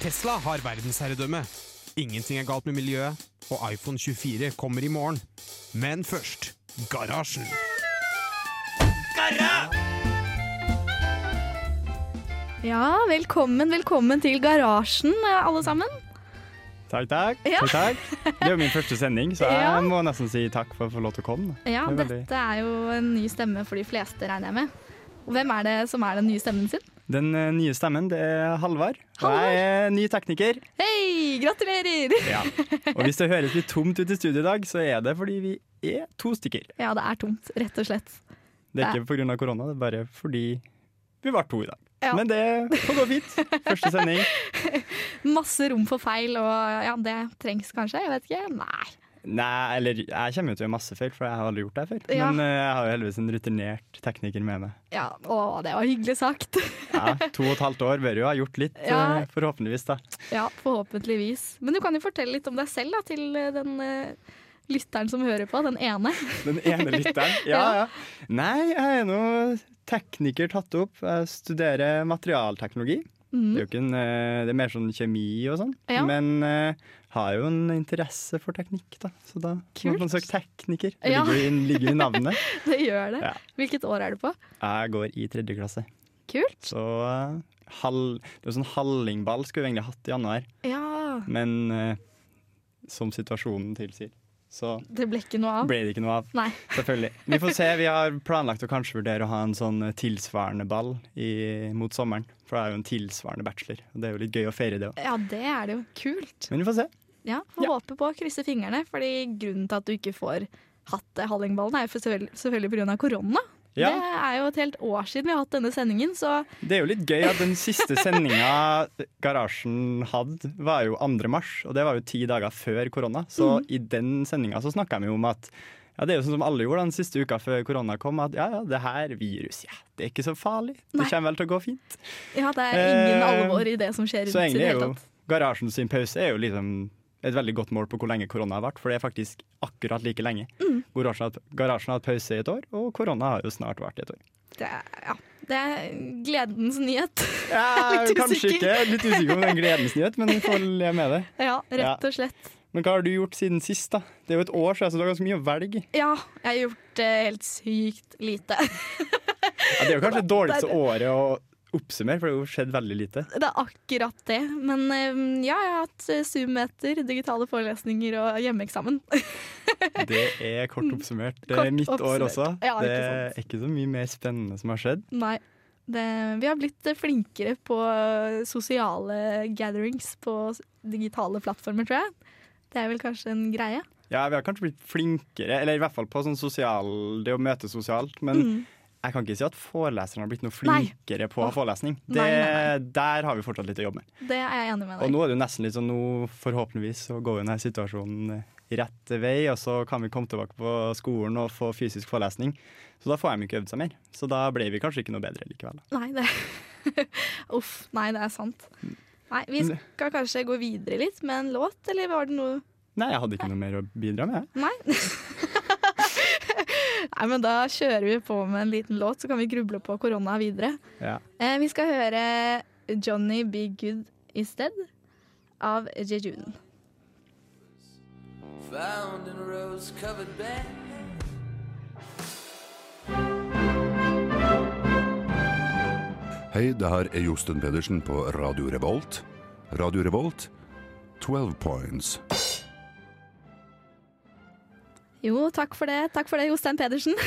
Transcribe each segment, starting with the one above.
Tesla har verdensherredømme. Ingenting er galt med miljøet, og iPhone 24 kommer i morgen. Men først Garasjen. Ja, velkommen, velkommen til garasjen, eh, alle sammen. Takk, takk. Ja. takk, takk. Det er jo min første sending, så Ja. jeg må nesten si takk for å få lov til å komme. Ja, Det er veldig- dette er jo en ny stemme for de fleste, regner jeg med. Hvem er det som er den nye stemmen sin? Den eh, nye stemmen, det er Halvard. Jeg er ny tekniker. Hei, gratulerer! Ja. Og hvis det høres litt tomt ut i studio i dag, så er det fordi vi er to stykker. Ja, det er tomt, rett og slett. Det er ikke pga. korona, det er bare fordi vi var to i dag. Ja. Men det får gå fint. Første sending. Masse rom for feil, og ja, det trengs kanskje, jeg vet ikke. Nei. Nei, eller jeg kommer jo til å gjøre masse feil, for jeg har aldri gjort det før. Ja. Men eh, jeg har jo heldigvis en rutinert tekniker med meg. Ja, å, det var hyggelig sagt. Ja, To og et halvt år bør jo ha gjort litt, Ja. eh, forhåpentligvis. da. Ja, forhåpentligvis. Men du kan jo fortelle litt om deg selv da, til eh, den uh, lytteren som hører på, den ene. Den ene lytteren. Ja, ja. Nei, jeg er nå tekniker tatt opp. Jeg studerer materialteknologi. Det er Mm. jo ikke en, eh, det er mer sånn kjemi og sånn. Ja. Men uh, har jo en interesse for teknikk, da. Så da Kult. må man søke tekniker. Det Ja. ligger, i- navnet. Det gjør det. Ja. Hvilket år er du på? Jeg går i tredje klasse. Kult. Så uh, halv, det er sånn hallingball skulle vi egentlig hatt i januar, Ja, men uh, som situasjonen tilsier, så det ble ikke noe av. ble det ikke noe av. Nei. Selvfølgelig. Vi får se. Vi har planlagt å kanskje vurdere å ha en sånn eh, tilsvarende ball i, mot sommeren. For det er jo en tilsvarende bachelor, og det er jo litt gøy å feire det òg. Ja, det er det jo. Kult. Men vi får se. Ja, Får Ja. håpe på, å krysse fingrene. Fordi grunnen til at du ikke får hatt eh, Hallingballen, er jo selvfølgelig, selvfølgelig pga. korona. Ja, Det er jo et helt år siden vi har hatt denne sendingen, så Det er jo litt gøy at den siste sendinga Garasjen hadde, var jo 2. mars, og det var jo ti dager før korona. Så i den sendinga så snakka vi om at ja, det er jo sånn som alle gjorde den siste uka før korona kom, at ja, ja, det her virus, ja, det er ikke så farlig. Det kommer vel til å gå fint. ja, det er ingen Eh, alvor i det som skjer rundt Så i egentlig det er jo. Garasjen sin pause er jo liksom et veldig godt mål på hvor lenge korona har vært, for det er faktisk akkurat like lenge. Mm. Garasjen Garasjen har hatt pause i et år, og korona har jo snart vært i et år. Det er, ja, det er gledens nyhet. Ja, Litt kanskje usikker. ikke. Litt usikker om det er en gledens nyhet, men vi får leve med det. Ja, rett og slett. Men hva har du gjort siden sist, da? Det er jo et år siden, så du har ganske mye å velge. Ja, jeg har gjort eh, helt sykt lite. Ja, det er jo kanskje det dårligste året å oppsummere, for det har jo skjedd veldig lite. Det er akkurat det. Men eh, ja, jeg har hatt eh, Zoom-møter, digitale forelesninger og hjemmeeksamen. Det er kort oppsummert. Det Kort er oppsummert. år også. Ja, det er ikke så mye mer spennende som har skjedd. Nei. Det, vi har blitt eh, flinkere på eh, sosiale gatherings på digitale plattformer, tror jeg. Det er vel kanskje en greie. Ja, vi har kanskje blitt flinkere, eller i hvert fall på sånn sosial, det å møte sosialt, men Mm. jeg kan ikke si at foreleserne har blitt noe Nei. flinkere på Åh. forelesning. Det, Nei, nei, Der har vi fortsatt litt å jobbe med. Det er jeg enig med deg. Og nå er det jo nesten litt sånn, nå forhåpentligvis så går jo denne situasjonen rett vei, og så kan vi komme tilbake på skolen og få fysisk forelesning. Så da får de ikke øvd seg mer. Så da ble vi kanskje ikke noe bedre likevel. Nei, det Uff. Nei, det er sant. Nei, Vi Men- skal kanskje gå videre litt med en låt, eller var det noe Nei, jeg hadde ikke noe mer å bidra med. jeg. Nei. Nei, men da kjører vi på med en liten låt, så kan vi gruble på korona videre. Ja. Eh, vi skal høre 'Johnny Be Good Instead' av Jejun. Found in a rose covered bed. Hei, det her er Josten Pedersen på Radio Revolt. Radio Revolt, 12 points. Jo, takk for det, takk for det, Jostein Pedersen.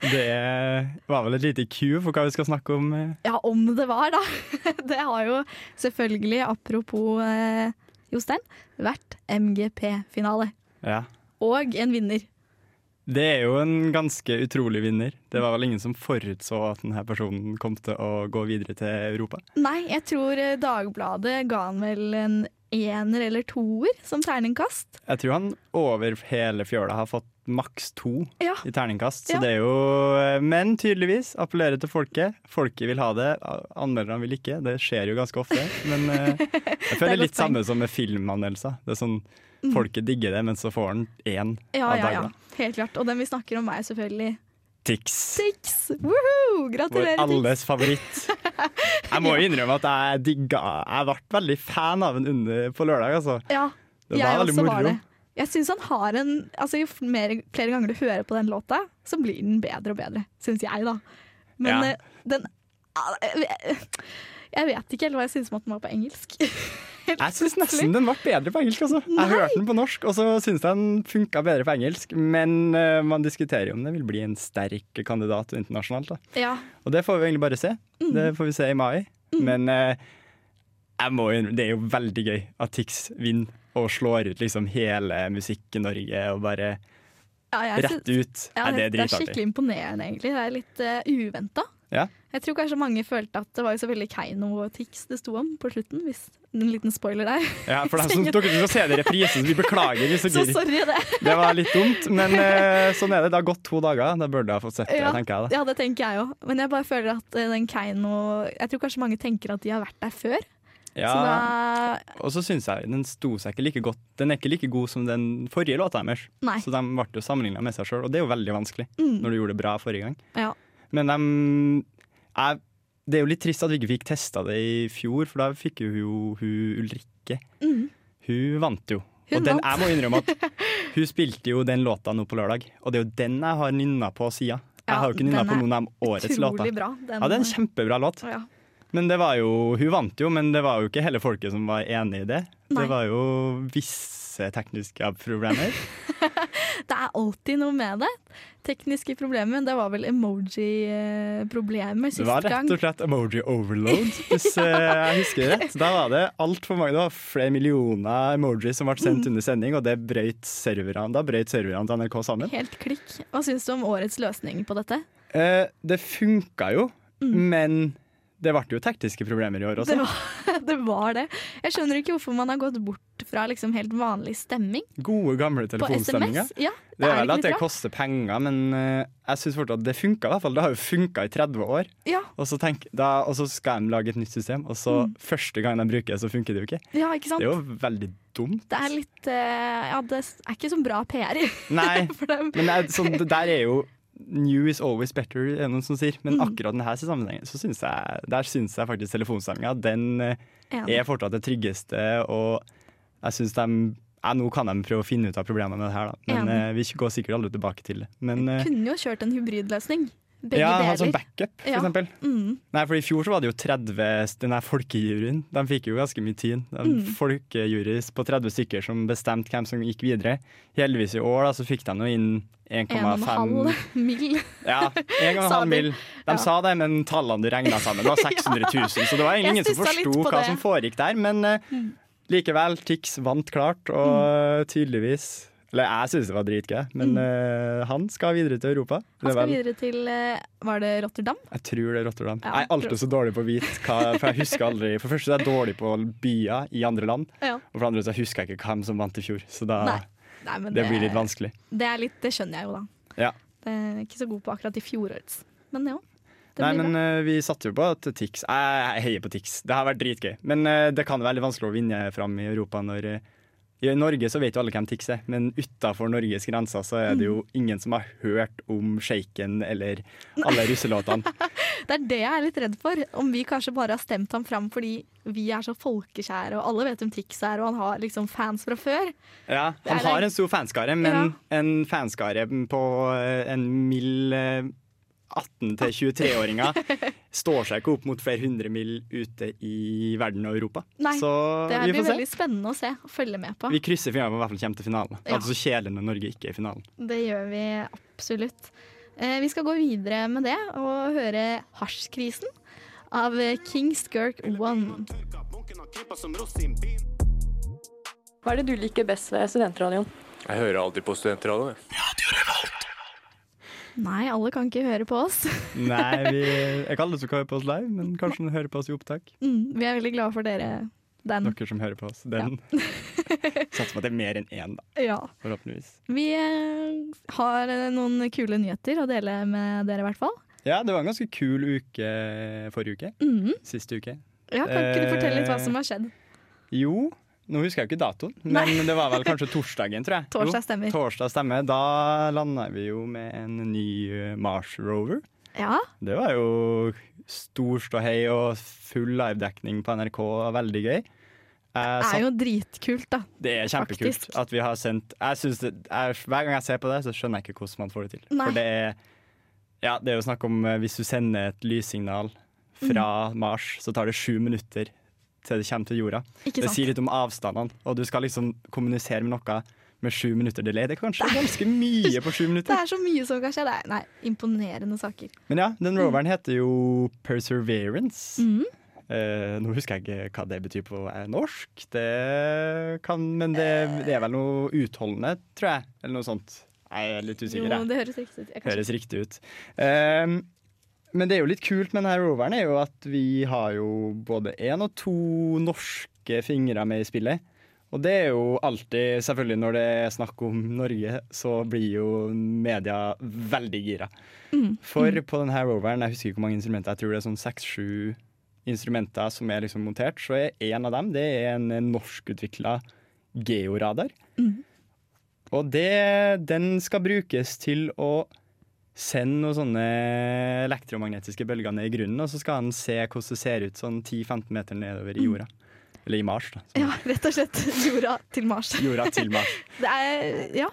Det var vel et lite cue for hva vi skal snakke om. eh. Ja, om det var, da. Det har jo selvfølgelig, apropos eh, Jostein, vært MGP-finale. Ja. Og en vinner. Det er jo en ganske utrolig vinner. Det var vel ingen som forutså at denne personen kom til å gå videre til Europa. Nei, jeg tror eh, Dagbladet ga han vel en ener eller toer som terningkast. Jeg tror han over hele fjøla har fått maks to Ja. i terningkast. Så Ja. det er jo Men tydeligvis appellerer til folket. Folket vil ha det, anmelderne vil ikke. Det skjer jo ganske ofte. Men eh, jeg føler litt samme som med filmanmeldelser. Det er sånn Folket digger det, men så får han én Ja, av ja, ja. Dagbladet. Helt klart. Og den vi snakker om, er selvfølgelig Tix. Tix. Woohoo! Vår Gratulerer, Tix. alles favoritt. Jeg må jo innrømme at jeg digga Jeg ble veldig fan av en under på lørdag, altså. Ja, Det var veldig moro. var det. Jeg synes han har en altså, Jo mer, flere ganger du hører på den låta, så blir den bedre og bedre. Syns jeg, da. Men Ja. eh, den ah, jeg vet ikke helt hva jeg syns om at den var på engelsk. Jeg syns nesten den ble bedre på engelsk. Altså. Jeg hørte den på norsk, og så syns jeg den funka bedre på engelsk. Men uh, man diskuterer jo om det vil bli en sterk kandidat internasjonalt. Ja, Og det får vi egentlig bare se. Mm. Det får vi se i mai. Men uh, jeg må, det er jo veldig gøy at Tix vinner og slår ut liksom hele Musikk-Norge og bare ja rett ut. Ja, Nei, det er det, det er skikkelig imponerende, egentlig. Det er litt uh, uventa. Ja. Jeg tror kanskje mange følte at det var jo selvfølgelig Keiino og Tix det sto om på slutten. Hvis En liten spoiler der. Ja, for som dere som skal se det i reprise, så vi beklager. Så Så sorry, det. Det var litt dumt, men eh, sånn er det. Det har gått to dager. Da burde jeg fått sett det, Ja. tenker jeg. da. Ja, det tenker jeg òg. Men jeg bare føler at eh, den Keiino Jeg tror kanskje mange tenker at de har vært der før. Ja, Så Og så syns jeg den sto seg ikke like godt. Den er ikke like god som den forrige låta deres. Så de ble jo sammenligna med seg sjøl, og det er jo veldig vanskelig Mm. når du gjorde det bra forrige gang. Ja. Men de jeg, Det er jo litt trist at vi ikke fikk testa det i fjor, for da fikk jo hun, hun Ulrikke Mm. Hun vant jo. Hun og den, jeg må innrømme at hun spilte jo den låta nå på lørdag, og det er jo den jeg har nynna på sida. Jeg har jo ikke nynna på er noen av årets låter. Bra. Den, Ja, det er en kjempebra låt. ja. Men det var jo, hun vant jo, men det var jo ikke hele folket som var enig i det. Nei. Det var jo visse tekniske problemer. Det er alltid noe med det. Tekniske problemer. Det var vel emoji-problemer Det var rett og slett emoji overload, hvis eh, jeg husker rett. Da var det altfor mange, det var flere millioner emojis som ble sendt Mm. under sending, og det brøyt serverne. Da brøyt serverne til NRK sammen. Helt klikk. Hva syns du om årets løsning på dette? Eh, det funka jo, men det ble jo tekniske problemer i år også. Det var, det var det. Jeg skjønner ikke hvorfor man har gått bort fra liksom helt vanlig stemming Gode, gamle. SMS. Ja, Det er vel at det bra? koster penger, men eh, jeg syns fortsatt at det funka. i hvert fall. Det har jo funka i 30 år. Ja, Og så, tenk, da, og så skal de lage et nytt system, og så Mm. første gang de bruker det, så funker det jo ikke. ja, ikke sant? Det er jo veldig dumt. Det er litt eh, Ja, det er ikke så bra PR. Nei, men det, er, sånn, det der er jo New is always better, er det noen som sier. Men Mm. akkurat denne sammenhengen så syns jeg, der syns jeg faktisk telefonstemninga den ja. Er fortsatt det tryggeste, og jeg syns de ja, Nå kan de prøve å finne ut av problemene med det her, da. men Enig. eh, vi går sikkert aldri tilbake til det. Men eh, Kunne jo kjørt en hybridløsning. Begge ja, han deler. sånn backup, for Ja. eksempel. Mm. Nei, for I fjor så var det jo 30 Den her folkejuryen. De fikk jo ganske mye tid. Mm. Folkejurys på 30 stykker som bestemte hvem som gikk videre. Heldigvis i år da, så fikk de nå inn 1,5 1,5 mill. Ja, 1,5 Sa de. mil. De Ja. sa det, men tallene du regna sammen, det var 600 000. Så det var ingen som forsto hva det. som foregikk der. Men eh, Mm. likevel, Tix vant klart, og tydeligvis Eller jeg syns det var dritgøy, men eh, han skal videre til Europa. Mm. Han skal videre til uh, Var det Rotterdam? Jeg tror det er Rotterdam. Ja, jeg er alltid så dårlig på å vite hva For jeg husker aldri For det første så er jeg dårlig på byer i andre land, Ja. og for det andre så husker jeg ikke hvem som vant i fjor. Så da Nei. Nei, men det blir litt vanskelig. Det, er litt, det skjønner jeg jo, da. Ja. Det er ikke så god på akkurat i fjorårets. Men jo. Det Nei, men uh, vi satser jo på at Tix Jeg heier på Tix. Det har vært dritgøy. Men det kan være veldig vanskelig å vinne fram i Europa når I Norge så vet jo alle hvem Tix er, men utafor Norges grenser så er det Mm. jo ingen som har hørt om Shaken eller alle russelåtene. Det er det jeg er litt redd for. Om vi kanskje bare har stemt ham fram fordi vi er så folkekjære, og alle vet hvem Tix er, og han har liksom fans fra før. Ja, han har en stor fanskare, men en fanskare på eh, en mild eh, 18- til 23-åringer står seg ikke opp mot flere hundre mil ute i verden og Europa. Nei, Så Det her vi blir får se. veldig spennende å se og følge med på. Vi krysser at vi i hvert fall kommer til finalen. Ja. Altså kjedelig når Norge ikke er i finalen. Det gjør vi absolutt. Eh, vi skal gå videre med det og høre Hasjkrisen av King Skirk One. Hva er det du liker best ved studentradioen? Jeg hører aldri på studentradioen. jeg. Nei, alle kan ikke høre på oss. Nei, vi, jeg kaller det som hører på oss live, men kanskje den hører på oss i opptak. Mm, vi er veldig glade for dere. Den. Dere som hører på oss. Den. Satser på at det er mer enn én, da. Ja. Forhåpentligvis. Vi eh, har eh, noen kule nyheter å dele med dere, i hvert fall. Ja, det var en ganske kul uke forrige uke. Mhm. Siste uke. Ja, kan ikke du fortelle litt hva Eh, som har skjedd? Jo, nå husker jeg ikke datoen, men det var vel kanskje torsdagen, tror jeg. Torsdag Jo, stemmer. torsdag stemmer. Da landa vi jo med en ny eh, Mars Rover. Ja, Det var jo stor ståhei og full livedekning på NRK. Veldig gøy. Jeg Det er jo dritkult, da. det er kjempekult faktisk. at vi har sendt det, jeg, Hver gang jeg ser på det, så skjønner jeg ikke hvordan man får det til. Nei. For det er, ja, det er jo snakk om eh, hvis du sender et lyssignal fra Mm. Mars, så tar det sju minutter til det kommer til jorda. Ikke Det sant? sier litt om avstandene, og du skal liksom kommunisere med noe med sju minutter delay. Det er kanskje ganske mye på sju minutter. Det er så mye som kan skje. Det er nei, imponerende saker. Men ja, den roveren heter jo Perseverance. Mhm. Eh, nå husker jeg ikke hva det betyr på eh, norsk, det kan, men det, det er vel noe utholdende, tror jeg. Eller noe sånt. Jeg er litt usikker. Jo, det høres riktig ut. Høres riktig ut. Ehm, men det er jo litt kult med denne roveren er jo at vi har jo både én og to norske fingre med i spillet. Og det er jo alltid, selvfølgelig når det er snakk om Norge, så blir jo media veldig gira. Mm. For på denne roveren, jeg husker ikke hvor mange instrumenter, jeg tror det er sånn seks-sju instrumenter som er liksom montert, så er en av dem det er en norskutvikla georadar. Mm. Og det, den skal brukes til å sende noen sånne elektromagnetiske bølger ned i grunnen, og så skal han se hvordan det ser ut sånn 10-15 meter nedover i jorda. Eller i Mars, da. Mm. Ja, rett og slett jorda til Mars. Jorda til Mars. Det er, ja,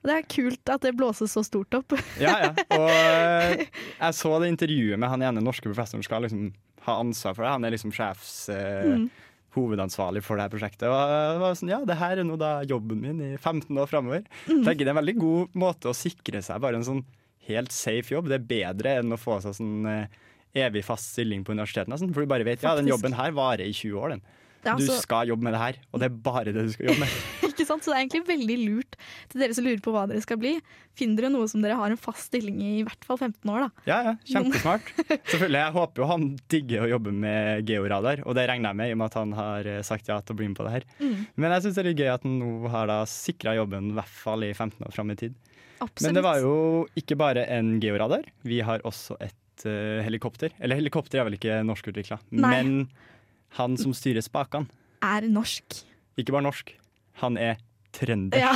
det er kult at det blåses så stort opp. Ja, ja. Og eh, jeg så det intervjuet med han ene norske professoren skal liksom ha ansvar for det. Han er liksom sjefs eh, Mm. hovedansvarlig for det her prosjektet. Og det var sånn, ja, det her er nå da jobben min i 15 år framover. Mm. Tenker det er en veldig god måte å sikre seg bare en sånn helt safe jobb. Det er bedre enn å få seg sånn eh, evig fast stilling på universitetet. nesten. For du bare vet ja, den jobben her varer i 20 år. den. Er Du altså- skal jobbe med det her, og det er bare det du skal jobbe med. Ikke sant? Så det er egentlig veldig lurt til dere som lurer på hva dere skal bli. Finn dere noe som dere har en fast stilling i i hvert fall 15 år. da. Ja, ja, kjempesmart. Selvfølgelig, Jeg håper jo han digger å jobbe med georadar, og det regner jeg med i og med at han har eh, sagt ja til å bli med på det her. Mm. Men jeg syns det er litt gøy at han nå har da sikra jobben i hvert fall i 15 år fram i tid. Absolutt. Men det var jo ikke bare en georadar. Vi har også et uh, helikopter. Eller helikopter er vel ikke norskutvikla, men han som styrer spakene, Er norsk. ikke bare norsk, han er trønder. Ja,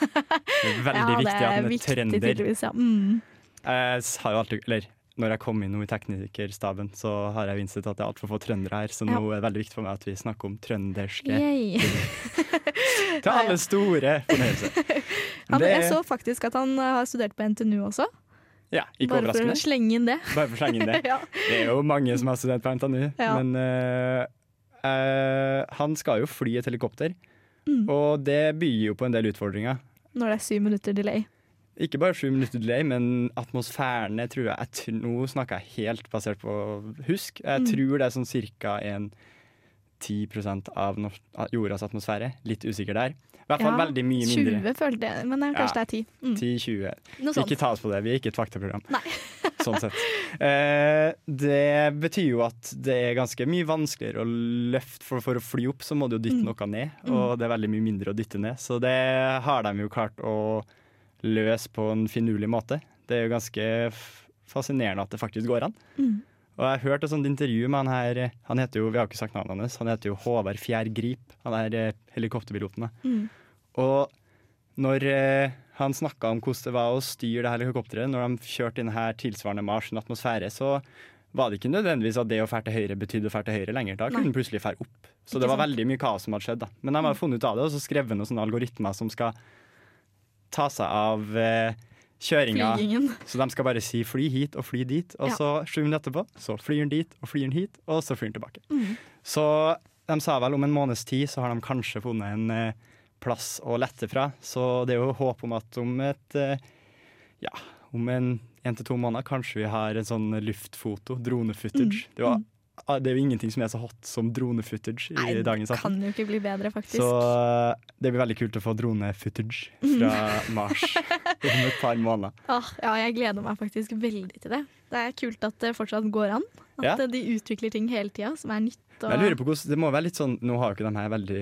Det er veldig ja det viktig at han er viktig trønder. Ja. Mm. Jeg har jo alltid, eller når jeg kom inn i teknikerstaben, så har jeg innsett at det er altfor få trøndere her, så Ja. nå er det veldig viktig for meg at vi snakker om trønderske. til alle store fornøyelse. Han, Det- jeg så faktisk at han uh, har studert på NTNU også. Ja, ikke Bare for å slenge inn det. Bare for å slenge inn det. ja. Det er jo mange som har studert på NTNU, Ja. men uh, uh, han skal jo fly et helikopter, Mm. og det byr jo på en del utfordringer. Når det er syv minutter delay. Ikke bare sju minutter delay, men atmosfærene tror jeg, jeg Nå snakker jeg helt basert på husk. Jeg Mm. tror det er sånn cirka en 10 av jordas atmosfære. Litt usikker der. I hvert fall Ja, veldig mye mindre. 20 følte jeg, men kanskje Ja. det er 10. Mm. 10-20. Noe. Ikke ta oss på det, vi er ikke et faktaprogram. Sånn sett. Eh, det betyr jo at det er ganske mye vanskeligere å løfte, for, for å fly opp så må du jo dytte Mm. noe ned, og det er veldig mye mindre å dytte ned. Så det har de jo klart å løse på en finurlig måte. Det er jo ganske fascinerende at det faktisk går an. Mm. Og jeg hørte et sånt intervju med han her Han heter jo, vi har ikke sagt navnet hans, han heter jo Håvard Fjærgrip. Han er eh, helikopterpiloten. Mm. Og når eh, han snakka om hvordan det var å styre det her helikopteret når de kjørte inn her tilsvarende Mars atmosfære, så var det ikke nødvendigvis at det å fære til høyre betydde å fære til høyre lenger. Da kunne den plutselig fære opp. Så Ikke det var sant. veldig mye kaos som hadde skjedd. da. Men de har funnet ut av det, og så skrevet noen sånne algoritmer som skal ta seg av eh, kjøringa. Så de skal bare si 'fly hit' og 'fly dit', og Ja. så sju minutter etterpå så flyr den dit og flyr den hit, og så flyr den tilbake. Mm. Så de sa vel om en måneds tid så har de kanskje funnet en eh, plass å lette fra. Så det er jo håp om at om et eh, ja, om en én til to måneder kanskje vi har en sånn luftfoto, drone-footage. Mm. Det, var- ah, det er jo ingenting som er så hot som drone-footage i Nei, dagens det kan jo ikke bli bedre, faktisk. Så eh, det blir veldig kult å få drone-footage fra Mars om et par måneder. Ah, ja, jeg gleder meg faktisk veldig til det. Det er kult at det fortsatt går an. At Ja. de utvikler ting hele tida som er nytt. Og... Jeg lurer på hvordan, det må være litt sånn, Nå har jo ikke de her veldig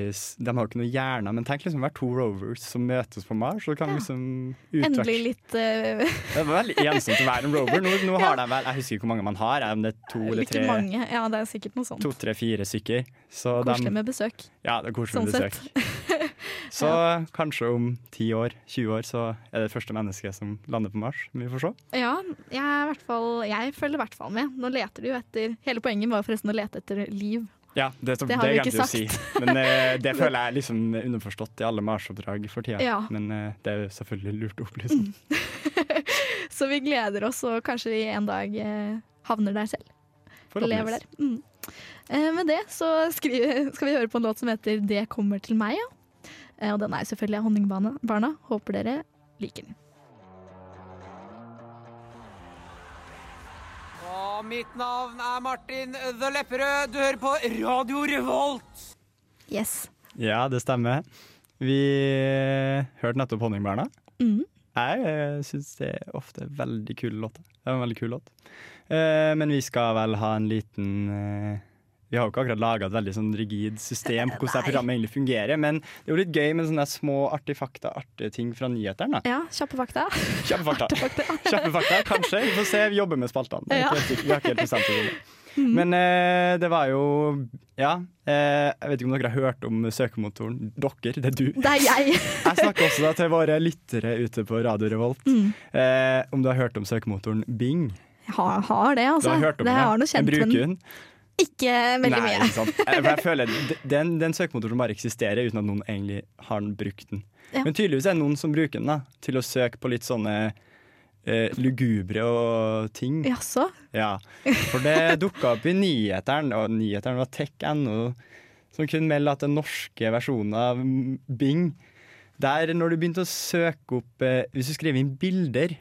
De har jo ikke noe hjerne, men tenk liksom å være to rovers som møtes på Mars. Så kan Ja. liksom Endelig litt uh... Det var veldig ensomt å være en rover. Nå, nå har de vel Jeg husker ikke hvor mange man har. Om det er to eller tre? mange. Ja, det er sikkert noe sånt. To, tre, fire stykker. Så Koselig de, med besøk. ja, det er koselig Sånn med besøk. sett. Så kanskje om 10 år, 20 år, så er det første mennesket som lander på Mars. Vi får se. Ja, jeg, fall, jeg følger i hvert fall med. Nå leter du jo etter Hele poenget var forresten å lete etter liv. Ja, det, det, Det har vi ikke å si. Men uh, det føler jeg er liksom underforstått i alle Mars-oppdrag for tida. Ja. Men uh, det er jo selvfølgelig lurt å opplyse Mm. Så vi gleder oss, og kanskje vi en dag uh, havner der selv. Lever der. Mm. Med det så skal vi høre på en låt som heter 'Det kommer til meg'. Ja. Eh, og den er selvfølgelig av Honningbarna. Håper dere liker den. Og mitt navn er Martin The Lepperød. Du hører på Radio Revolt. Yes. Ja, det stemmer. Vi hørte nettopp Honningbarna. Mm. Jeg uh, syns det er ofte veldig kule låter. Det er en veldig kul låt. Eh, men vi skal vel ha en liten eh, Vi har jo ikke akkurat laga et veldig sånn rigid system på hvordan programmet egentlig fungerer, men det er jo litt gøy med sånne små artige fakta, artige ting fra nyhetene. Ja, kjappe fakta. Kjappe fakta. Kjappe fakta, kanskje. Vi får se. Vi jobber med spaltene. Ja. Vi har ikke helt bestemt oss ennå. Men eh, det var jo Ja. Eh, jeg vet ikke om dere har hørt om søkemotoren. Dere, det er du. Det er jeg. Jeg snakker også da til våre lyttere ute på Radio Revolt. Mm. Eh, om du har hørt om søkemotoren Bing? Jeg har, har det, Du altså. har hørt om det Jeg har noe En kjent, bruker men den? Ikke veldig Nei, mye. ikke sant. Eh, for Jeg føler det, er en, det er en søkemotor som bare eksisterer uten at noen egentlig har den brukt den. Ja. Men tydeligvis er det noen som bruker den da, til å søke på litt sånne eh, lugubre og ting. Jaså? Ja, for det dukka opp i nyhetene, og nyhetene var tech.no, som kunne melde at den norske versjonen av Bing Der når du begynte å søke opp eh, Hvis du skrev inn bilder,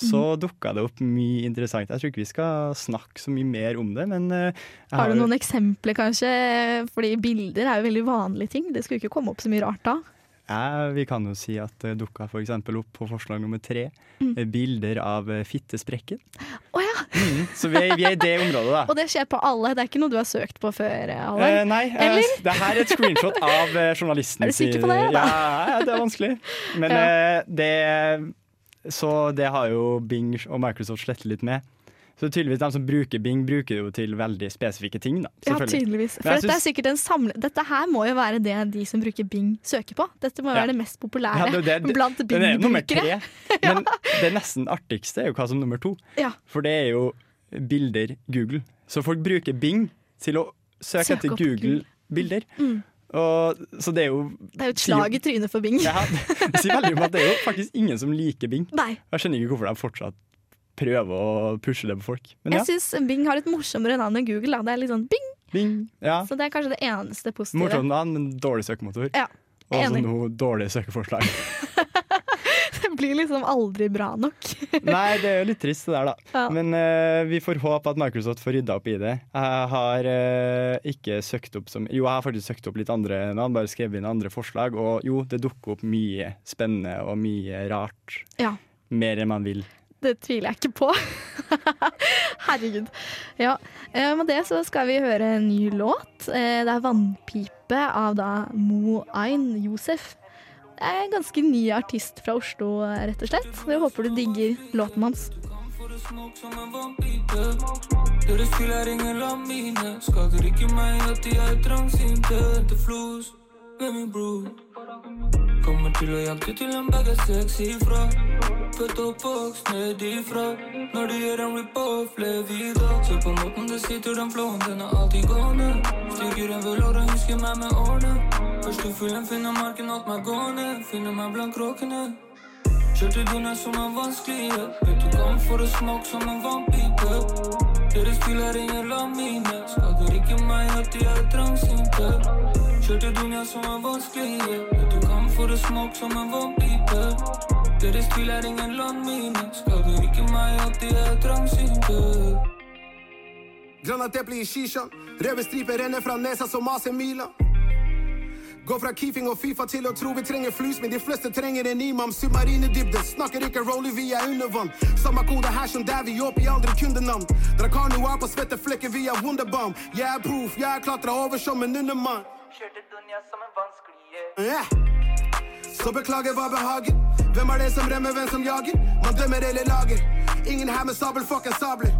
så dukka det opp mye interessant. Jeg tror ikke vi skal snakke så mye mer om det, men eh, jeg Har du noen eksempler, kanskje? Fordi bilder er jo veldig vanlige ting. Det skulle ikke komme opp så mye rart da. Ja, vi kan jo si at det dukka f.eks. opp på forslag nummer tre Mm. eh, bilder av eh, fittesprekken. Å ja! Mm, så vi er, vi er i det området, da. Og det skjer på alle. Det er ikke noe du har søkt på før? Alle. Eh, nei, eh, Eller? det her er et screenshot av eh, journalisten. Er du sikker på det, da? Ja, ja, det er vanskelig. Men Ja. eh, det Så det har jo Bing og Microsoft slettet litt med. Så tydeligvis de som bruker Bing, bruker det jo til veldig spesifikke ting. Da, Ja, tydeligvis. For dette en samle... Dette her må jo være det de som bruker Bing, søker på. Dette må jo Ja. være det mest populære ja, det- det- blant er Bing-brukere. Men det nesten artigste er jo hva som nummer to. Ja. For det er jo bilder Google. Så folk bruker Bing til å søke Søk etter Google-bilder. Mm. Og, så det er jo Det er jo et slag i trynet for Bing. ja, Det sier veldig om at det er jo faktisk ingen som liker Bing. Nei. Jeg skjønner ikke hvorfor de fortsatt prøver å pushe det på folk. Men ja, Jeg syns Bing har et morsommere navn enn Google. Da. Det er litt sånn Bing, Bing. Ja. så det er kanskje det eneste positive. Morsomt navn, men dårlig søkemotor. Ja, Og så noe dårlig søkeforslag. Blir liksom aldri bra nok. Nei, det er jo litt trist det der, da. Ja. Men uh, vi får håpe at Microsoft får rydda opp i det. Jeg har uh, ikke søkt opp som Jo, jeg har faktisk søkt opp litt andre navn, bare skrevet inn andre forslag. Og jo, det dukker opp mye spennende og mye rart. Ja. Mer enn man vil. Det tviler jeg ikke på. Herregud. Ja. eh, Med det så skal vi høre en ny låt. Det er 'Vannpipe' av da Mo Ain Josef. Er en ganske ny artist fra Oslo, rett og slett. Så jeg håper du digger låten hans. Er Kommer er er husker meg med årene. Første fuglen finner marken, alt meg gående. Finner meg blant kråkene. Kjørte du som en vanskelighet. Vet du kom for å smoke som en vannpipe Deres biler ingen lamine. Skader ikke meg at de er trangsynte Kjørte du som en vanskelighet. Vet du kom for å smoke som en vannpipe Dere spiller ingen lamine. Skader ikke meg at de er trangsynte Granateple i shisha. Revestriper renner fra nesa som AC Milan. Gå fra keefing og Fifa til å tro vi trenger flus, men de fleste trenger en imam. Submarinedybde, snakker ikke roly, vi er under vann. Samme kode her som der vi opp i aldri kundenavn. Jo er på svetteflekker, via er wunderbomb. Jeg er proof, jeg er klatra over som en undermann. Kjørte dunja som en vanskelighet Yeah. Så beklager hva behager. Hvem er det som remmer, hvem som jager? Man dømmer hele lager. Ingen her med sabel, fucking sabler.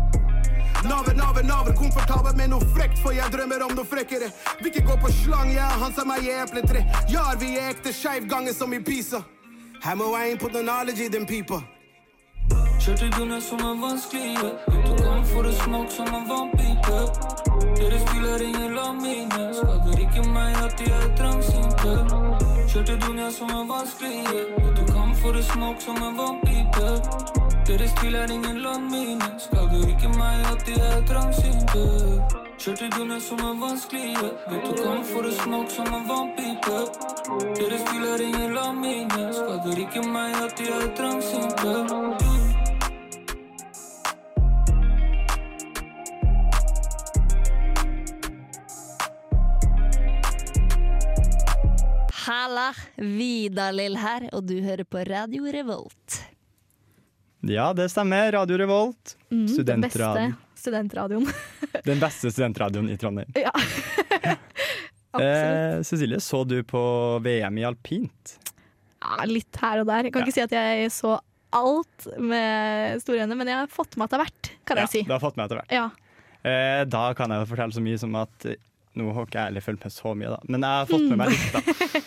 Naver, naver, naver, komfortabel med noe frekt, for jeg drømmer om noe frekkere. Vil ikke gå på slang, jeg er han som er i epletre. Jar, vi er ekte skeiv gange som i Pisa. Her må jeg inn på knowledge i den pipa. Kjørte gunner som er vanskelige. Du kan få det smak som en vannpipe. Dere spiller ingen la mine. Skader ikke meg at de er trangsynte. Kjørte dunja som er vanskelige. Du kan få det smak som en vannpipe. Dere er ingen landmine. Skader ikke meg at de er trangsynte. Kjørte dunja som en vanskelige. Vet du kan for å smak som en vannpipe. Dere er ingen landmine. Skader ikke meg at de er trangsynte. Halla, Vidar-Lill her, og du hører på Radio Revolt. Ja, det stemmer. Radio Revolt. Mm, den beste Studentradioen. Den beste studentradioen i Trondheim. ja. Eh, Cecilie, så du på VM i alpint? ja, litt her og der. Jeg kan Ja. ikke si at jeg så alt med store øyne, men jeg har fått med at det har vært, kan jeg si. Du har fått med etter hvert. Ja. Eh, da kan jeg fortelle så mye som at Nå har ikke jeg heller fulgt med så mye, da. Men jeg har fått med meg litt, da.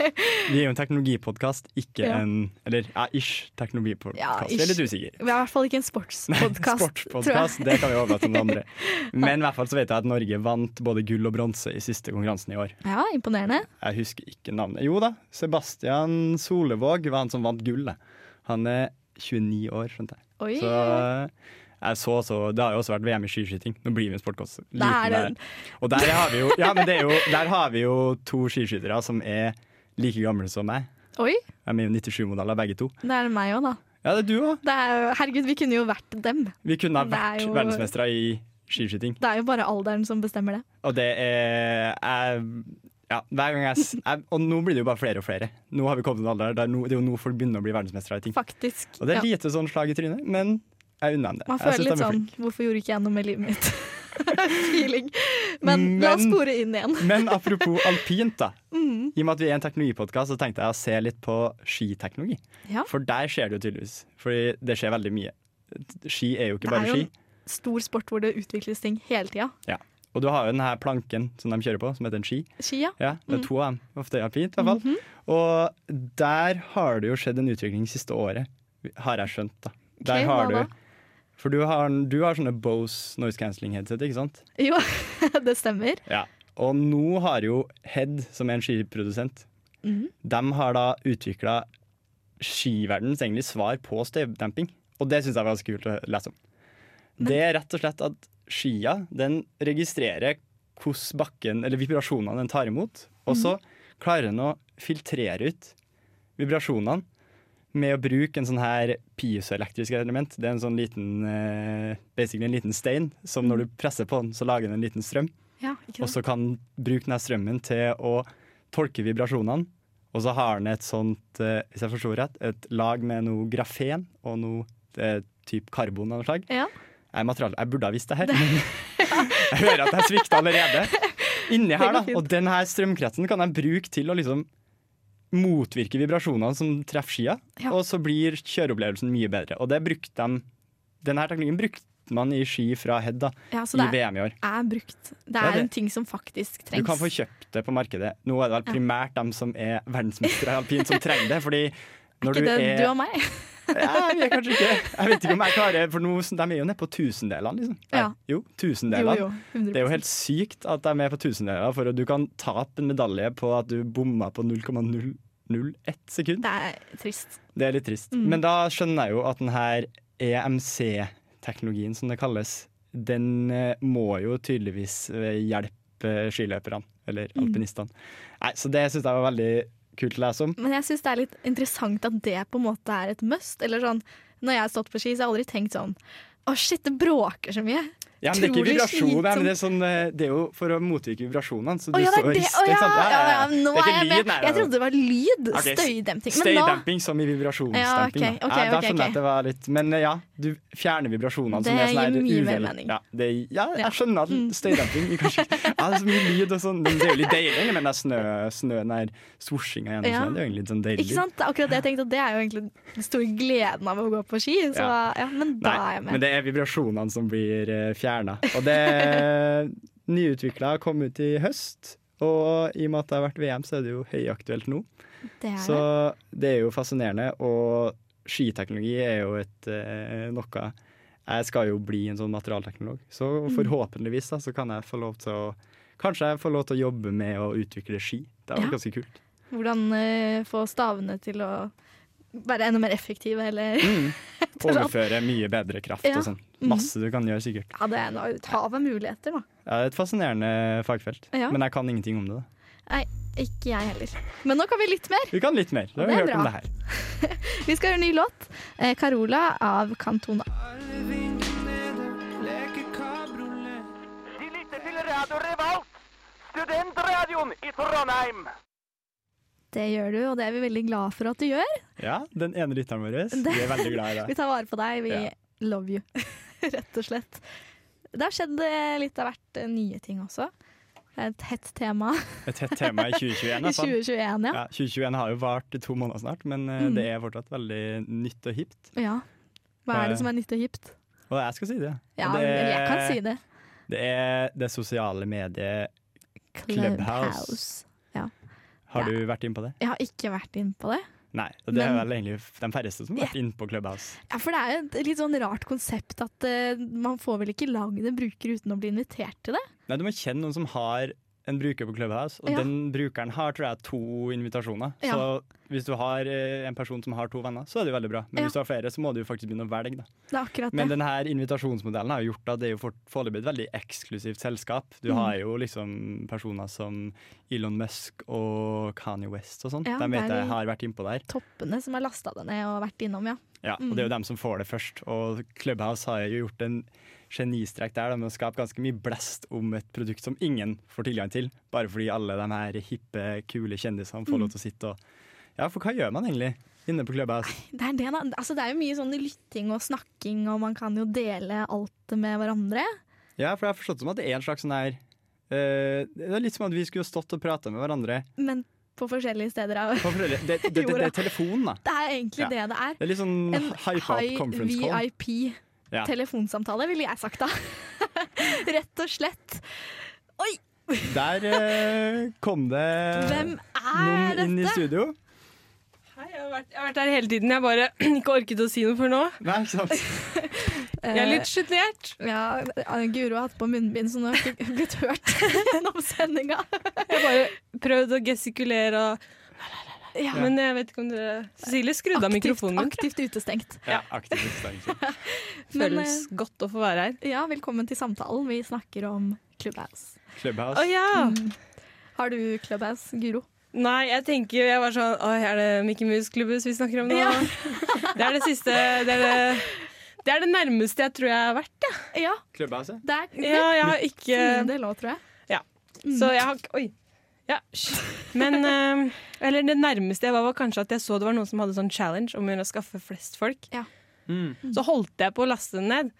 Vi er jo en teknologipodkast, ikke Ja. en Eller ja, ish teknologipodkast. Ja, Vi er litt usikker. Vi er i hvert fall ikke en sportspodkast. Sportspodkast, det kan vi overlate til noen andre. Men i hvert fall så vet jeg at Norge vant både gull og bronse i siste konkurransen i år. Ja, imponerende. Jeg husker ikke navnet. Jo da, Sebastian Solevåg var han som vant gullet. Han er 29 år, skjønte jeg. Oi. Så jeg så også, Det har jo også vært VM i skiskyting. Nå blir vi en sportkost. Og der har vi jo, ja, men det jo, der har vi jo to skiskyttere som er like gamle som meg. Oi, De er jo 97-modeller begge to. det er meg òg, da. Ja, det er du òg. Det er, herregud, vi kunne jo vært dem. Vi kunne ha vært jo- verdensmestere i skiskyting. Det er jo bare alderen som bestemmer det. Og det er jeg, ja, hver gang jeg, jeg Og nå blir det jo bare flere og flere. Nå har vi kommet til en alder der no, det er jo nå folk begynner å bli verdensmestere i ting. Faktisk. Og det er ja. lite sånn slag i trynet, men jeg unner dem det. Man føler litt sånn. Hvorfor gjorde ikke jeg noe med livet mitt? Feeling. Men, la oss spore inn igjen. Men apropos alpint, da. Mm. I og med at vi er en teknologipodkast, så tenkte jeg å se litt på skiteknologi. Ja. For der skjer det jo tydeligvis. Fordi det skjer veldig mye. Ski er jo ikke bare ski. Det er jo en stor sport hvor det utvikles ting hele tida. Ja. Og du har jo den her planken som de kjører på, som heter en ski. Ski, ja. Ja, det er Mm. to av dem. Ofte alpint, i hvert fall. Mhm. Og der har det jo skjedd en utvikling siste året, har jeg skjønt. da. Der okay, har du? For du har, du har sånne Bose noise cancelling headset, ikke sant? Jo, det stemmer. Ja. Og nå har jo Head, som er en skiprodusent, Mhm. de har da utvikla skiverdens egentlig svar på støvdemping. Og det syns jeg var ganske kult å lese om. Det er rett og slett at skia den registrerer hvordan bakken, eller vibrasjonene den tar imot, og så klarer den å filtrere ut vibrasjonene med å bruke en sånn her piezoelektrisk element. Det er en sånn liten eh, basically en liten stein som når du presser på den, så lager den en liten strøm. Ja, Og så kan den bruke denne strømmen til å tolke vibrasjonene. Og så har den et sånt, eh, hvis jeg forstår rett, et lag med noe grafen og noe eh, type karbon av noe slag. Ja. Jeg, jeg burde ha visst det her, men jeg hører at jeg svikter allerede. Inni her, da, og denne strømkretsen kan jeg bruke til å liksom motvirke vibrasjonene som treffer skia, Ja. og så blir kjøreopplevelsen mye bedre. Og det brukte de Denne teknikken brukte man i ski fra Head da, Ja, i det er, VM i år. er brukt. Det Ja, er det- en ting som faktisk trengs. Du kan få kjøpt det på markedet. Nå er det vel Ja. primært dem som er verdensmestere i alpint som trenger det. Fordi når er ikke du det er du og meg? ja, jeg, kanskje ikke. jeg vet ikke om jeg klarer For nå, de er jo nede på tusendelene, liksom. Nei, Ja. Jo, tusendelene. jo. 100 Det er jo helt sykt at de er med på tusendeler, for du kan tape en medalje på at du bomma på 0,001 sekund. Det er trist. Det er litt trist. Mm. Men da skjønner jeg jo at den her EMC-teknologien, som det kalles, den eh, må jo tydeligvis eh, hjelpe skiløperne, eller Mm. Nei, så det syns jeg var veldig kult å lese om. Men jeg syns det er litt interessant at det på en måte er et must. Eller sånn, når jeg har stått på ski, så har jeg aldri tenkt sånn Å, shit, det bråker så mye. Ja, men det er ikke vibrasjon, det er, sånn, eh, det er jo for å motvirke vibrasjonene. Så du du ja, står og rister. Oh, ja, ja, ja, nå Det er er jeg med. Jeg trodde det var lyd. Okay, Støydemping. Støydemping som i vibrasjonsdemping. Ja, ok, da. Ja, da skjønner jeg at det var litt Men eh, ja, du fjerner vibrasjonene. Det som er sånn gir mye mer mening. Ja, det, ja, jeg skjønner at Mm. støydemping kanskje Ja, det er så mye lyd og sånn. Det er jo litt deilig med den snø, snøen der svosjinga gjennom Ja. Det er jo egentlig litt sånn deilig. Ikke sant? Akkurat det jeg tenkte, at det er jo egentlig den store gleden av å gå på ski. Så men da er jeg med. men det er vibrasjonene som blir uh, fjerna. Og det nyutvikla kom ut i høst. Og i og med at det har vært VM, så er det jo høyaktuelt nå. Det er Så det er jo fascinerende, og skiteknologi er jo et eh, noe Jeg skal jo bli en sånn materialteknolog, så Mm. forhåpentligvis da, så kan jeg få lov til å Kanskje jeg får lov til å jobbe med å utvikle ski. Det er Ja. ganske kult. Hvordan eh, få stavene til å være enda mer effektive, eller Mm. annet. Overføre mye bedre kraft Ja. og sånn. Mhm. Masse du kan gjøre, sikkert. Ja, det er et hav av muligheter, da. Ja, det er et fascinerende fagfelt, Ja. men jeg kan ingenting om det. da. Nei, ikke jeg heller. Men nå kan vi litt mer. Vi kan litt mer. Da har vi hørt hørt om det her. Vi skal høre en ny låt. Eh, 'Carola' av Cantona. De lytter til Radio Revolt, studentradioen i Trondheim. Det gjør du, og det er vi veldig glad for at du gjør. Ja, den ene lytteren vår. Vi er veldig glad i Vi tar vare på deg. Vi Ja. love you, rett og slett. Det har skjedd eh, litt av hvert eh, nye ting også. Er Et hett tema Et hett tema i 2021. i i hvert fall. 2021, ja. Ja, 2021 har jo vart i to måneder snart, men eh, Mm. det er fortsatt veldig nytt og hipt. ja. Hva er det som er nytt og hipt? Og jeg skal si det. Ja, det det, jeg kan si det. Det er det sosiale mediet Clubhouse. Ja. Har du vært inn på det? Jeg har ikke vært inn på det. Nei. og Det er vel egentlig de færreste som har vært inne på Clubhouse. Ja, For det er et litt sånn rart konsept at uh, man får vel ikke lagd en bruker uten å bli invitert til det. Nei, Du må kjenne noen som har en bruker på Clubhouse, og Ja. den brukeren har tror jeg to invitasjoner. Ja. Så hvis du har eh, en person som har to venner, så er det veldig bra. Men Ja. hvis du har flere, så må du faktisk begynne å velge. da. Det er akkurat Men denne invitasjonsmodellen har gjort at det er jo foreløpig et veldig eksklusivt selskap. Du Mm. har jo liksom personer som Elon Musk og Kanye West og sånn. De vet jeg har vært innpå der. Toppene som har lasta det ned og vært innom, ja. Ja, og Mm. det er jo dem som får det først. Og Clubhouse har jo gjort en genistrek der da, med å skape ganske mye blest om et produkt som ingen får tilgang til, bare fordi alle de her hippe, kule kjendisene får Mm. lov til å sitte og Ja, for hva gjør man egentlig inne på Clubhouse? Det er, det, altså, det er jo mye sånn lytting og snakking, og man kan jo dele alt med hverandre. Ja, for jeg har forstått som at det er en slags sånn her uh, Det er litt som at vi skulle stått og prata med hverandre. Men på forskjellige steder. av- forskjellige- det, det, det, det er telefonen, da. Det er egentlig Ja. det det er. Det er litt sånn En hype up conference call. high VIP Ja. telefonsamtale, ville jeg sagt da. Rett og slett. Oi! Der eh, kom det Hvem er noen inn i dette? studio. Hei, jeg har, vært, jeg har vært her hele tiden. Jeg bare ikke orket å si noe før nå. Nei, ikke sant? Jeg er litt sjenert. Ja, Guro har hatt på munnbind, så nå har jeg ikke blitt hørt gjennom sendinga. Jeg har bare prøvd å gestikulere og Ja. Men jeg vet ikke om dere Cecilie skrudde av mikrofonen min. Aktivt utestengt. Ja, aktivt utestengt. Men, Føles eh, godt å få være her. Ja, velkommen til samtalen. Vi snakker om Clubhouse. Clubhouse. Å ja! Mm. Har du Clubhouse, Guro? Nei, jeg tenker Jeg var sånn Oi, er det Mickey Mouse-klubbhus vi snakker om nå? Ja. Det er det siste det er det, det er det nærmeste jeg tror jeg har vært, ja. Ja, Clubhouse, ja. Ja, jeg har ikke Det lå, tror jeg. Ja. Så jeg har Oi. Ja. Men uh, Eller det nærmeste jeg var, var kanskje at jeg så det var noen som hadde sånn challenge om å skaffe flest folk. Ja. Mm. Så holdt jeg på å laste den ned.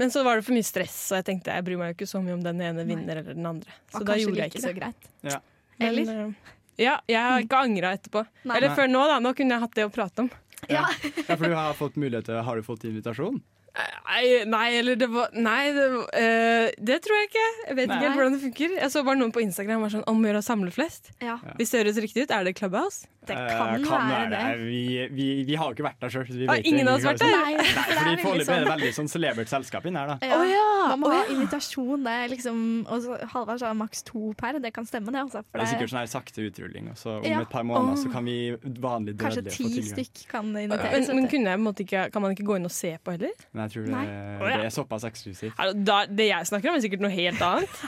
Men så var det for mye stress, og jeg tenkte jeg bryr meg jo ikke så mye om den ene vinner eller den andre. Så da gjorde jeg ikke ikke så det. greit. Ja. Men, Eller? eh, ja, jeg har ikke angra etterpå. Nei. Eller før nå, da. Nå kunne jeg hatt det å prate om. Ja. ja, for du har fått mulighet til Har du fått invitasjon? Nei, nei eller det var Nei, det, eh, det tror jeg ikke. Jeg vet Nei. ikke helt hvordan det funker. Jeg så bare noen på Instagram var sånn om å gjøre å samle flest. Ja, Hvis det høres riktig ut, er det Clubhouse? det Eh, kan, være det. Vi, vi, vi har jo ikke vært der sjøl. Ah, ingen av oss vært der? Nei, Nei, er fordi Foreløpig er sånn det veldig sånn celebert selskap inn her, da. ja, Å ja, Man må å ha invitasjon. Det er liksom Og så Halvard sa maks to per. Det kan stemme, det. Altså, for Det er sikkert sånn her sakte utrulling, og så om Ja. et par måneder så kan vi vanlig kanskje dødelige ti få tilgang. stykk kan inviteres. men men kunne jeg måte ikke, kan man ikke gå inn og se på heller? Men jeg tror det, oh, ja. det er såpass eksklusivt. Det- Da, det jeg snakker om, er sikkert noe helt annet.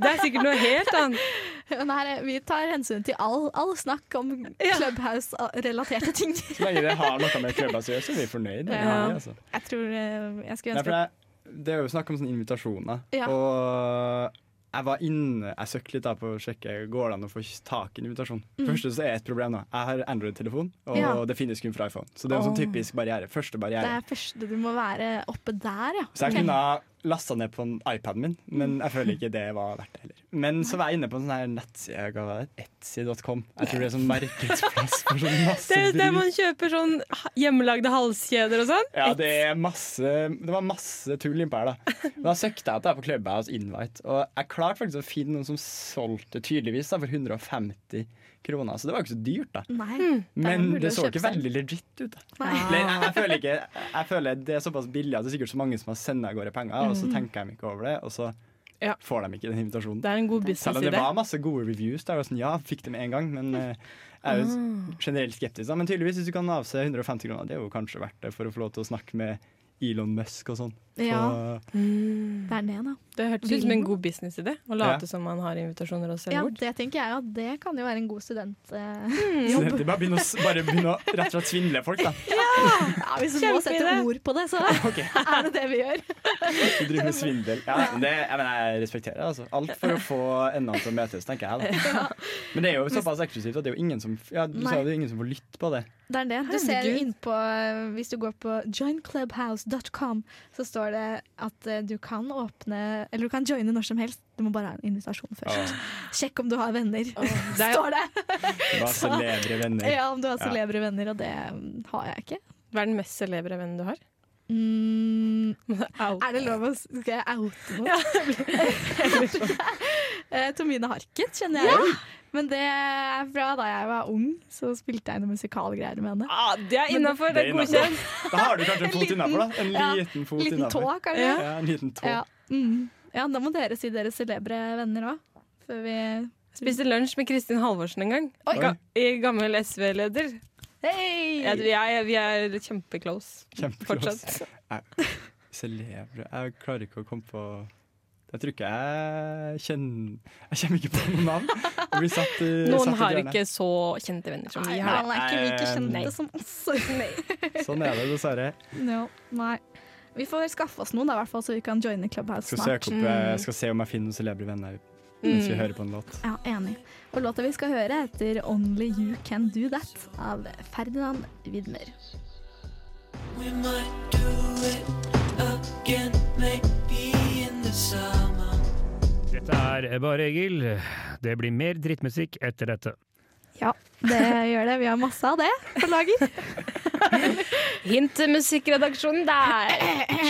Det er sikkert noe helt annet. Men her, er- vi tar hensyn til all, all snakk om Ja. Clubhouse-relaterte ting. Så lenge det har noe med Clubhouse å gjøre, så er vi fornøyd. Ja. det, altså. Jeg tror eh, jeg skulle Nei, for det, det er jo snakk om sånne invitasjoner. Ja. Og jeg var inne Jeg søkte litt da på å sjekke Går det an å få tak i en invitasjon. Mm. første så er et problem nå. Jeg har Android-telefon, og. Ja. det finnes kun fra iPhone. Så det er en sånn typisk barriere. Første barriere. Det er første du må være oppe der, ja. Så jeg okay. kunne lasta ned på en iPaden min, men jeg føler ikke det var verdt det heller. Men så var jeg inne på en sånn her nettside? Etsy.com. Jeg tror det er sånn markedsplass for sånn masse Det er der man kjøper sånn hjemmelagde halskjeder og sånn. Ja, det er masse Det var masse tull innpå her, da. Men Da søkte jeg etter på Clubhouse Invite, og jeg klarte faktisk å finne noen som solgte tydeligvis da, for 150 kroner. Så det var jo ikke så dyrt, da. Nei, Men det det så ikke selv. veldig legit ut. da jeg, jeg, føler ikke, jeg føler det er såpass billig at det er sikkert så mange som har sendt av gårde penger, og så Mm. tenker de ikke over det, og så Ja. får de ikke den invitasjonen. Det er en god Selv om det var masse gode reviews. Der, sånn, ja, fikk det med en gang, men uh, jeg er jo Ah. generelt skeptisk. Da. Men tydeligvis, hvis du kan avse 150 kroner, det er jo kanskje verdt det for å få lov til å snakke med Elon Musk og sånn. Ja. Mm. Det er det, da. Det hørtes ut som en god businessidé å late Ja. som man har invitasjoner og selger Ja, bort. det tenker jeg at det kan jo være en god studentjobb. Eh, er bare begynne å, bare begynne å rett og slett svindle folk, da. Ja, hvis du må sette ord på det, så er det det vi gjør. Du driver med svindel. Ja, det, jeg, mener, jeg respekterer det. Altså. Alt for å få endene til å møtes, tenker jeg. Da. Men det er jo såpass eksklusivt at det er jo ingen som, ja, du sa det er ingen som får lytte på det. Det er det. Du ser innpå Hvis du går på joinclubhouse.com, så står det at eh, du kan åpne Eller du kan joine når som helst. Du må bare ha en invitasjon først. Sjekk om du har venner, Det er står det. Du har celebre venner. Ja, om du har Ja. celebre venner, og det mm, har jeg ikke. Hva er den mest celebre vennen du har? Mm, er det lov å Skal jeg oute noe? Eh, Tomine Harket kjenner jeg jo. Men det er fra da jeg var ung, så spilte jeg noen musikalgreier med henne. Ah, det er innafor! Det er godkjent. Da har du kanskje en fot liten- innafor, da. En ja, liten fot Liten tå, kanskje. Ja. Ja, en liten tå. Ja. Mm. ja, da må dere si dere celebre venner òg. Før vi Spiste lunsj med Kristin Halvorsen en gang. Oi. Ga i gammel SV-leder. Hei! Ja, vi, er, vi er kjempeclose Kjempeclose. fortsatt. Jeg- Celebre Jeg klarer ikke å komme på Jeg tror ikke jeg kjenner Jeg kommer ikke på noen navn. Satt i- satt Noen har hjørnet. ikke så kjente venner som vi Nei, har. han er ikke like kjente nei. som oss. Sånn er det, dessverre. No, nei. Vi får skaffe oss noen, da, hvert fall, så vi kan joine Clubhouse Skal, snart. søke opp, eh, skal se om jeg finner noen celebre venner mens vi hører på en låt. Ja, enig. Og låta vi skal høre, heter 'Only You Can Do That' av Ferdinand Widmer. We might do it again, maybe. Dette er Bare Egil. Det blir mer drittmusikk etter dette. Ja, det gjør det. Vi har masse av det på lager. Hint til musikkredaksjonen der!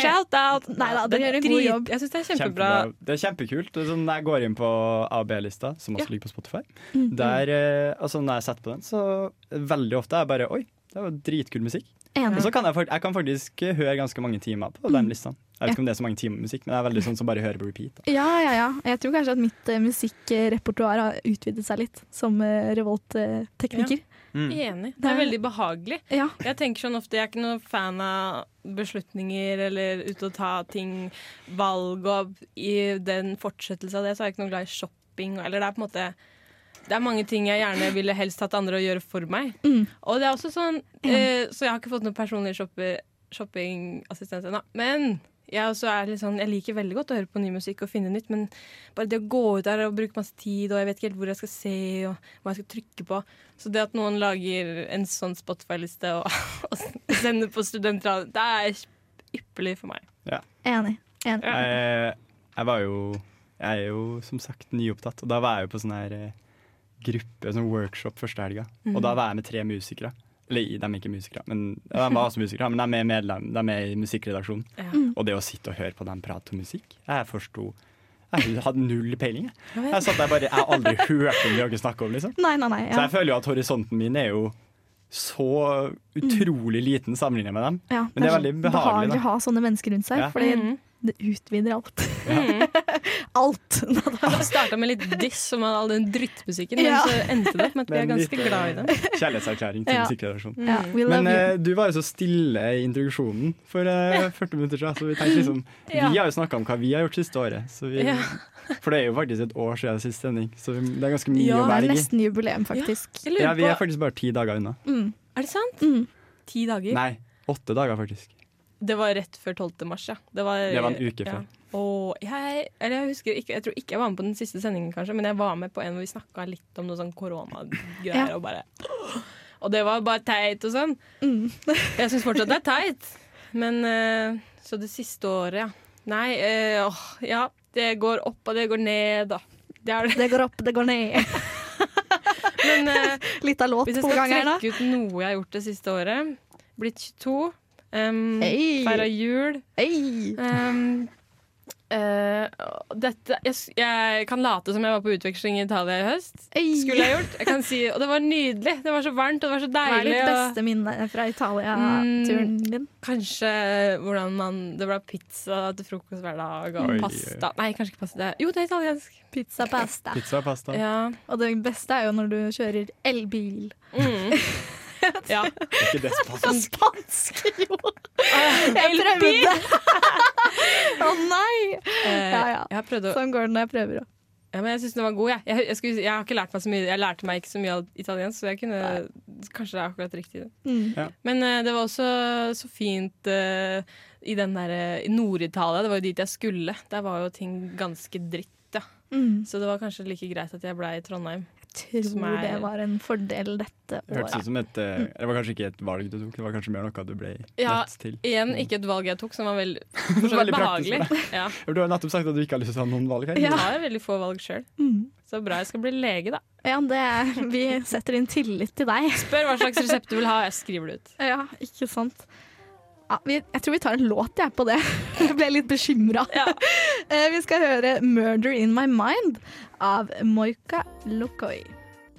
Shout out! Nei da, dere gjør en god jobb. Jeg syns det er kjempebra. Kjempebra. Det er kjempekult. Det er sånn, når jeg går inn på A- og B-lista, som også Ja. ligger på Spotify, Mm. der, eh, altså når jeg setter på den, så veldig ofte er jeg bare Oi, det var dritkul musikk. Og så kan jeg, jeg kan faktisk høre ganske mange timer på de listene. Jeg vet ikke om det er så mange timer musikk, men det er veldig sånn som bare hører på repeat. Da. Ja, ja, ja. Jeg tror kanskje at mitt uh, musikkrepertoar har utvidet seg litt, som uh, revolt-tekniker. Mm. Enig. Det er veldig behagelig. Ja. Jeg tenker sånn ofte, jeg er ikke noen fan av beslutninger eller ut og ta ting, valg og i den fortsettelse av det, så er jeg ikke noe glad i shopping. Eller det er på en måte det er mange ting jeg gjerne ville helst hatt andre å gjøre for meg. Mm. Og det er også sånn eh, Så jeg har ikke fått noen personlig shopper, shoppingassistent ennå. Men jeg, også er litt sånn, jeg liker veldig godt å høre på ny musikk og finne nytt, men bare det å gå ut der og bruke masse tid, og jeg vet ikke helt hvor jeg skal se, og hva jeg skal trykke på Så det at noen lager en sånn Spotify-liste og, og sender på studentradioen, det er ypperlig for meg. Ja. Enig. Enig. Jeg, jeg var jo Jeg er jo som sagt nyopptatt, og da var jeg jo på sånn her eh, gruppe, sånn workshop første helga. Mm. Og da var jeg med tre musikere. Eller de er ikke musikere, men de var også musikere, men de er medlem, de er i musikkredaksjonen. Ja. Mm. Og det å sitte og høre på dem prate om musikk Jeg forsto Jeg hadde null peiling. Jeg, Jeg satt der bare Jeg har aldri hørt om det dere snakker om, liksom. Nei, nei, nei. Så jeg føler jo at horisonten min er jo så utrolig liten sammenlignet med dem. Ja, Men det er veldig behagelig, å ha sånne mennesker rundt seg, Ja. fordi Mhm. det utvider alt. Mm. alt! Starta med litt diss om all den drittmusikken, men så endte det opp med at vi er ganske litt, glad i eh, den. Kjærlighetserklæring til Ja. musikkredaksjonen. Ja, Men you. eh, du var jo så stille i introduksjonen for uh, 40 minutter siden, så vi tenkte liksom Ja. Vi har jo snakka om hva vi har gjort siste året, så vi, Ja. for det er jo faktisk et år siden sist sending, så det er ganske mye Ja, å være i. Ja, nesten jubileum, faktisk. Ja, Ja, vi er faktisk bare ti dager unna. Mm. er det sant? Mm. Ti dager? Nei, åtte dager, faktisk. Det var rett før 12. mars, ja. Det var, Det var en uke før. Og jeg, eller jeg husker ikke, jeg tror ikke jeg var med på den siste sendingen, kanskje, men jeg var med på en hvor vi snakka litt om noe sånn koronagreier. Ja. Og bare Og det var bare teit og sånn. Mm. Jeg syns fortsatt det er teit. Men uh, Så det siste året, ja. Nei, uh, åh, ja. Det går opp, og det går ned, da. Det det. Det går opp, det går ned. Men uh, Litt av låt hvis jeg på gang her skal trekke ut noe jeg har gjort det siste året Blitt 22. Um, Hey. Feira jul. Um, eh, dette jeg, jeg kan late som jeg var på utveksling i Italia i høst. Skulle jeg gjort. Jeg kan si, og det var nydelig. Det var så varmt, og det var så Hva er deilig. ditt beste minne fra Italia-turen Mm, din? Kanskje hvordan man Det ble pizza til frokost hver dag, og Oi, pasta Nei, kanskje ikke pasta. Jo, det er italiensk. Pizza pasta. Pizza pasta. Ja. Og det beste er jo når du kjører elbil. Mm. ja. Er ikke det spansk? Spansk, jo! Jeg prøvde! Å nei! Eh, Ja, ja. Sånn går det når jeg prøver. òg. Ja, men jeg syns den var god, jeg. Jeg, jeg, skulle, jeg har ikke lært meg så mye Jeg lærte meg ikke så mye av italiensk, så jeg kunne Kanskje det er akkurat riktig. Mm. Ja. Men uh, det var også så fint uh, i den der eh, i Nord-Italia. Det var jo dit jeg skulle. Der var jo ting ganske dritt, ja. Mm. Så det var kanskje like greit at jeg ble i Trondheim. Tror Som er- det var en fordel dette Det hørtes ut året. som et eh, Det var kanskje ikke et valg du tok, det var kanskje mer noe du ble Ja, nødt til. igjen ikke et valg jeg tok som var veldig, Veldig behagelig. Ja. Du har nettopp sagt at du ikke har lyst til å ta noen valg her. Jeg har veldig få valg sjøl. Mm. Så bra jeg skal bli lege, da. Ja, det er, vi setter inn tillit til deg. Spør hva slags resept du vil ha, jeg skriver det ut. Ja, ikke sant. Ja, vi, jeg tror vi tar en låt jeg, på det. Jeg ble litt bekymra. vi skal høre 'Murder In My Mind' av Moika Lokoi.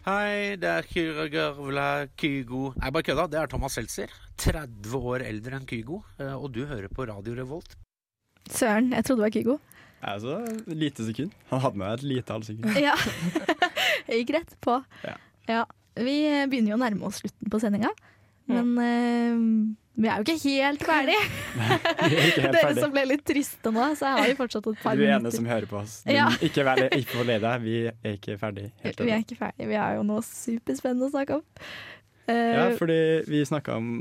Hei, det er Kyra Gørvla Kygo Nei, bare kødda. Det er Thomas Seltzer. 30 år eldre enn Kygo. eh, Og du hører på Radio Revolt. Søren, jeg trodde det var Kygo. Altså, lite sekund. Han hadde med et lite halvsekund. Ja. Jeg gikk rett på. Ja. Ja. Vi begynner jo å nærme oss slutten på sendinga, men eh, vi er jo ikke helt ferdig. Er ikke helt Dere ferdig. som ble litt triste nå, så har vi fortsatt et par Du er ene som hører på oss. Ja. ikke, vær, ikke forlei deg, vi er ikke ferdig. Helt Vi er ikke ferdig. Vi har jo noe superspennende å snakke om. Uh, Ja, fordi vi snakka om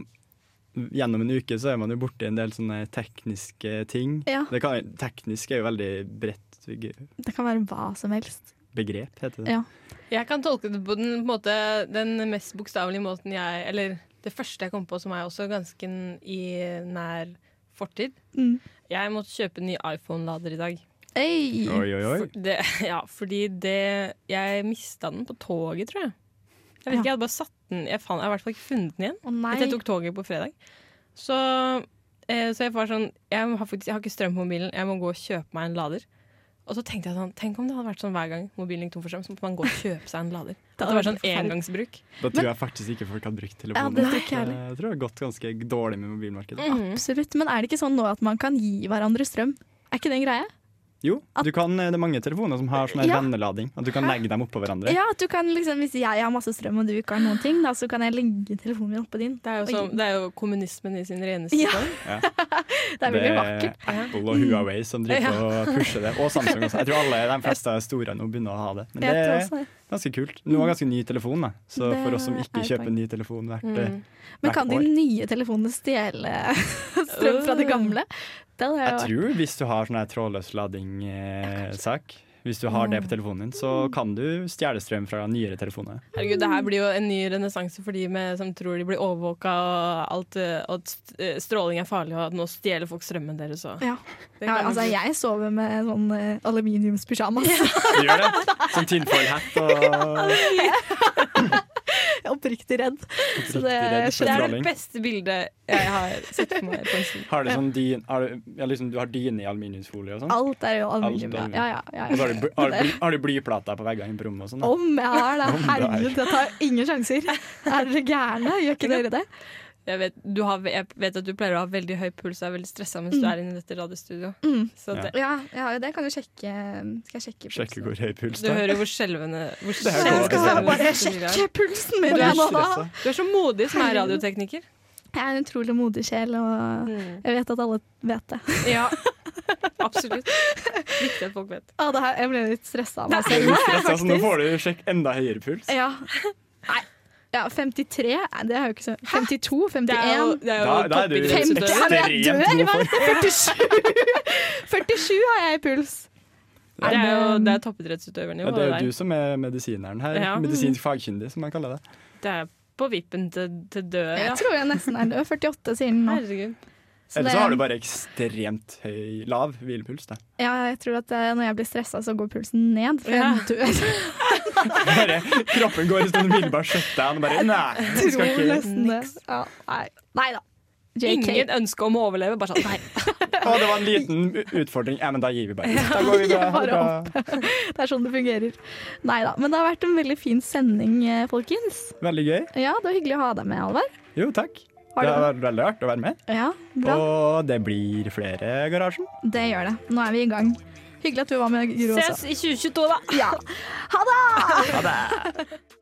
Gjennom en uke så er man jo borti en del sånne tekniske ting. Ja. Det kan, teknisk er jo veldig bredt det kan være hva som helst. begrep, heter det. Ja. Jeg kan tolke det på den, på måte, den mest bokstavelige måten jeg Eller det første jeg kom på som er også ganske i nær fortid. Mm. Jeg måtte kjøpe en ny iPhone-lader i dag. Oi, oi, oi. For det, ja, fordi det Jeg mista den på toget, tror jeg. Jeg vet ikke, jeg hadde bare satt den Jeg, fant, jeg har i hvert fall ikke funnet den igjen. Å nei. Etter jeg tok toget på fredag. Så, eh, så jeg var sånn jeg har, faktisk, jeg har ikke strøm på mobilen, jeg må gå og kjøpe meg en lader. Og så tenkte jeg sånn, Tenk om det hadde vært sånn hver gang mobilen gikk tom for strøm, så måtte man gå og kjøpe seg en lader. Det hadde vært sånn engangsbruk. Da tror jeg faktisk ikke folk hadde brukt Ja, telefonen. det tror jeg tror det har gått ganske dårlig med mobilmarkedet. Mm. Absolutt. Men er det ikke sånn nå at man kan gi hverandre strøm? Er ikke det en greie? Jo, du kan, det er mange telefoner som har sånn Ja. vennelading. At du kan legge dem oppå hverandre. Ja, at du kan liksom, Hvis jeg har masse strøm og du ikke har noen ting, da, så kan jeg legge telefonen min oppå din. Det er jo, som, det er jo kommunismen i sin reneste Ja. form. Ja. Det er veldig vakkert. Det er Apple og Huawei som driver Ja. og pusher det. Og Samsung også. Jeg tror alle de fleste store nå begynner å ha det. Men Jeg det ganske kult. Nå er ganske ny telefon, da. så Det for oss som ikke kjøper ny telefon hvert, Mm. eh, Men hvert kan de nye telefonene stjele strøm fra de gamle? Jeg jeg tror hvis du har sånn trådløs lading-sak, hvis du har det på telefonen din, så kan du stjele strøm fra nyere telefoner. Herregud, Det her blir jo en ny renessanse for de med, som tror de blir overvåka og alt, eh, at eh, stråling er farlig, og at nå stjeler folk strømmen deres. Og. Ja. Ja, altså, jeg sover med sånn eh, aluminiumspysjamas. Du gjør det? Sånn tinfoil-hatt og oppriktig redd. Så det, redd det er det beste bildet jeg har sett for meg. Har du sånn din, har du, ja, liksom, du har dine i aluminiumsfolie og sånn? Alt er jo aluminium. Alt Ja, ja, ja, ja, har, du, har, du, blyplater på veggene på rommet og sånn? Om jeg har det! Er. Herregud, jeg tar ingen sjanser. Er dere gærne? Gjør ikke dere det? Jeg vet, du har, jeg vet at du pleier å ha veldig høy puls og er veldig stressa mens du er inne i dette radiostudioet. Mm. Så det, Ja, jeg har jo det. Kan du sjekke Skal jeg sjekke Sjekke hvor høy puls du det er. hører hvor skjelvende hvor Jeg skal bare sjekke pulsen min Du er så Du er så modig som er radiotekniker. Jeg er en utrolig modig sjel, og jeg vet at alle vet det. Ja, absolutt. Viktig at folk vet. Å, det her, jeg ble litt stressa av meg selv. nå får du sjekke enda høyere puls. Ja. Nei. Ja, 53 Det er jo ikke så 52? 51? Det er jo, det er jo Da- da er du 50, toppidrettsutøver. ja, men jeg dør! ekstremt god for. 47! 47 har jeg i puls. Det er jo det er toppidrettsutøvernivå. Ja, det er jo du som er medisineren her. Ja. Medisinsk fagkyndig, som man kaller det. Det er på vippen til, til død. Jeg tror jeg nesten er død. 48, siden nå. Herregud. Så Eller så har du bare ekstremt høy, lav hvilepuls. Da. Ja, jeg tror at eh, når jeg blir stressa, så går pulsen ned. For Ja. jeg tror, Bare, kroppen går i sånn umiddelbar shutdown. og Bare, nei, jeg skal ikke. nesten. Ja, nei. nei da. JK. Ingen ønske om å overleve. Bare sånn, nei. Å, det var en liten utfordring. Ja, men da gir vi bare. Da går vi bare, opp. det er sånn det fungerer. Nei da. Men det har vært en veldig fin sending, eh, folkens. Veldig gøy. Ja, det var hyggelig å ha deg med, Alvar. Jo, takk. Har Det vært veldig artig å være med. Ja, bra. Og det blir flere Garasjen. Det gjør det. Nå er vi i gang. Hyggelig at du var med, Guro. Ses i 2022, da. Ja. Ha det! Ha det!